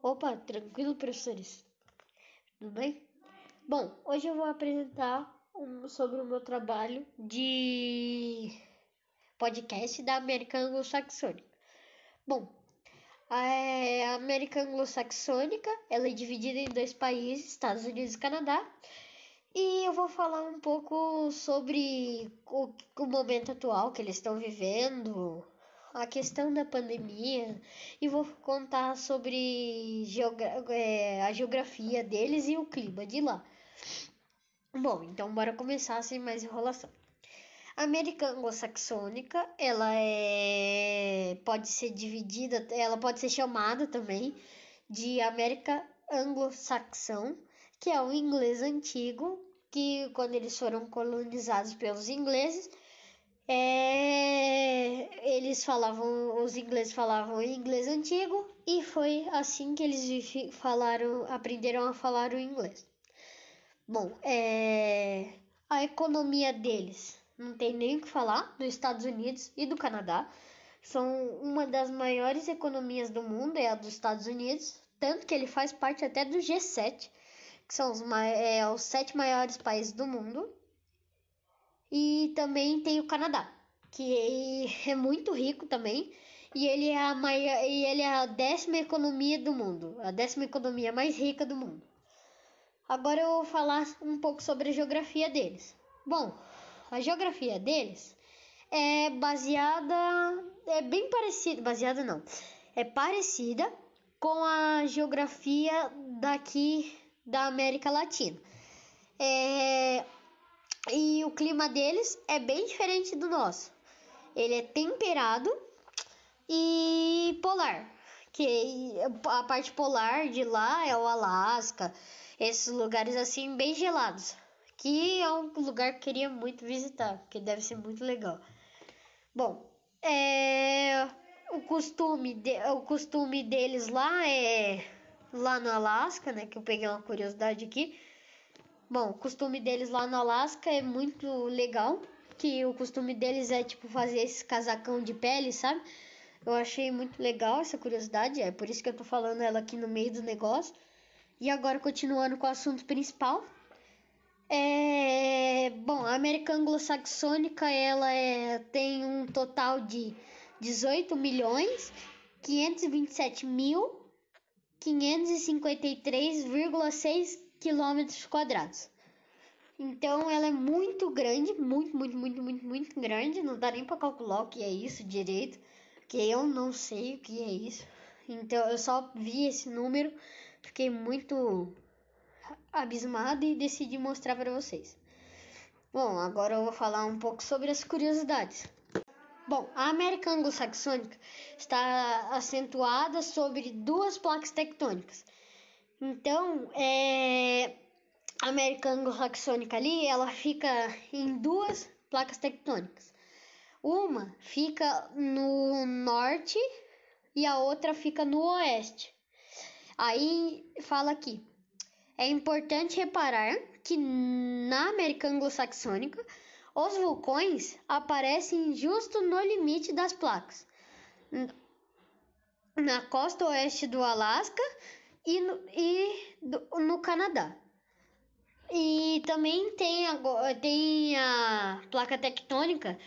Opa, tranquilo, professores? Tudo bem? Bom, hoje eu vou apresentar um, sobre o meu trabalho de podcast da América Anglo-Saxônica. Bom, a América Anglo-Saxônica ela é dividida em dois países, Estados Unidos e Canadá. E eu vou falar um pouco sobre o, o momento atual que eles estão vivendo, a questão da pandemia e vou contar sobre geogra é, a geografia deles e o clima de lá. Bom, então bora começar sem mais enrolação. A América anglo-saxônica, ela é pode ser dividida, ela pode ser chamada também de América anglo-saxão, que é o inglês antigo, que quando eles foram colonizados pelos ingleses, é, eles falavam, os ingleses falavam inglês antigo e foi assim que eles falaram, aprenderam a falar o inglês. Bom, é, a economia deles não tem nem o que falar dos Estados Unidos e do Canadá. São uma das maiores economias do mundo, é a dos Estados Unidos, tanto que ele faz parte até do G7, que são os, é, os sete maiores países do mundo. E também tem o Canadá, que é muito rico também. E ele é a maior, e ele é a décima economia do mundo, a décima economia mais rica do mundo. Agora eu vou falar um pouco sobre a geografia deles. Bom, a geografia deles é baseada, é bem parecida, baseada não, é parecida com a geografia daqui da América Latina. É, e o clima deles é bem diferente do nosso. Ele é temperado e polar. Que a parte polar de lá é o Alasca, esses lugares assim bem gelados. Que é um lugar que eu queria muito visitar, que deve ser muito legal. Bom, é, o costume de, o costume deles lá é lá no Alasca, né? Que eu peguei uma curiosidade aqui Bom, o costume deles lá no Alasca é muito legal, que o costume deles é tipo fazer esse casacão de pele, sabe? Eu achei muito legal essa curiosidade, é por isso que eu tô falando ela aqui no meio do negócio. E agora continuando com o assunto principal. É, bom, a América Anglo-Saxônica ela é, tem um total de 18 milhões 527 mil 553,6 quilômetros quadrados. Então ela é muito grande, muito, muito, muito, muito, muito grande. Não dá nem para calcular o que é isso direito, que eu não sei o que é isso. Então eu só vi esse número, fiquei muito abismado e decidi mostrar para vocês. Bom, agora eu vou falar um pouco sobre as curiosidades. Bom, a América Anglo-Saxônica está acentuada sobre duas placas tectônicas então, é, a América Anglo-Saxônica ali, ela fica em duas placas tectônicas. Uma fica no norte e a outra fica no oeste. Aí fala aqui: é importante reparar que na América Anglo-Saxônica os vulcões aparecem justo no limite das placas. Na costa oeste do Alasca e no, e do, no Canadá. E também tem tem a placa tectônica,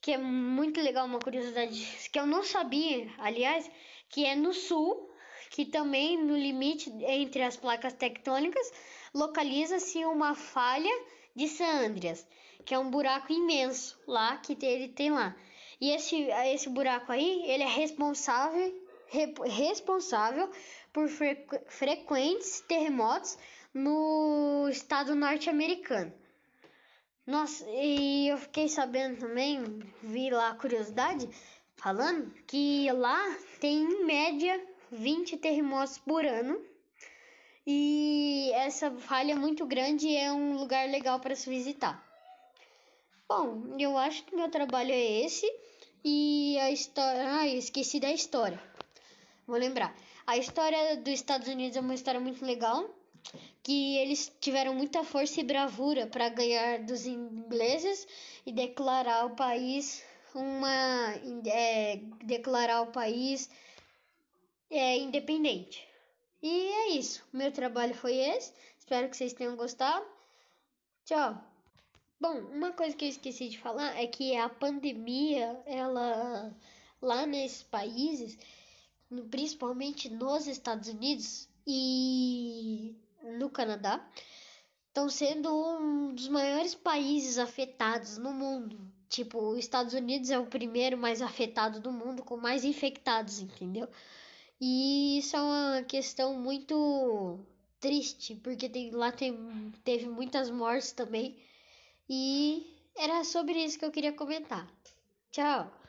que é muito legal, uma curiosidade que eu não sabia, aliás, que é no sul, que também no limite entre as placas tectônicas localiza-se uma falha de San Andreas, que é um buraco imenso lá que ele tem lá. E esse, esse buraco aí, ele é responsável, re, responsável por frequentes terremotos no estado norte-americano. Nossa, e eu fiquei sabendo também, vi lá a curiosidade, falando que lá tem em média 20 terremotos por ano. E essa falha muito grande é um lugar legal para se visitar. Bom, eu acho que meu trabalho é esse. E a história. Ah, esqueci da história. Vou lembrar. A história dos Estados Unidos é uma história muito legal, que eles tiveram muita força e bravura para ganhar dos ingleses e declarar o país uma é, declarar o país é, independente. E é isso. Meu trabalho foi esse. Espero que vocês tenham gostado. Tchau. Bom, uma coisa que eu esqueci de falar é que a pandemia, ela lá nesses países, principalmente nos Estados Unidos e no Canadá, estão sendo um dos maiores países afetados no mundo. Tipo, os Estados Unidos é o primeiro mais afetado do mundo, com mais infectados, entendeu? E isso é uma questão muito triste, porque tem, lá tem, teve muitas mortes também. E era sobre isso que eu queria comentar. Tchau!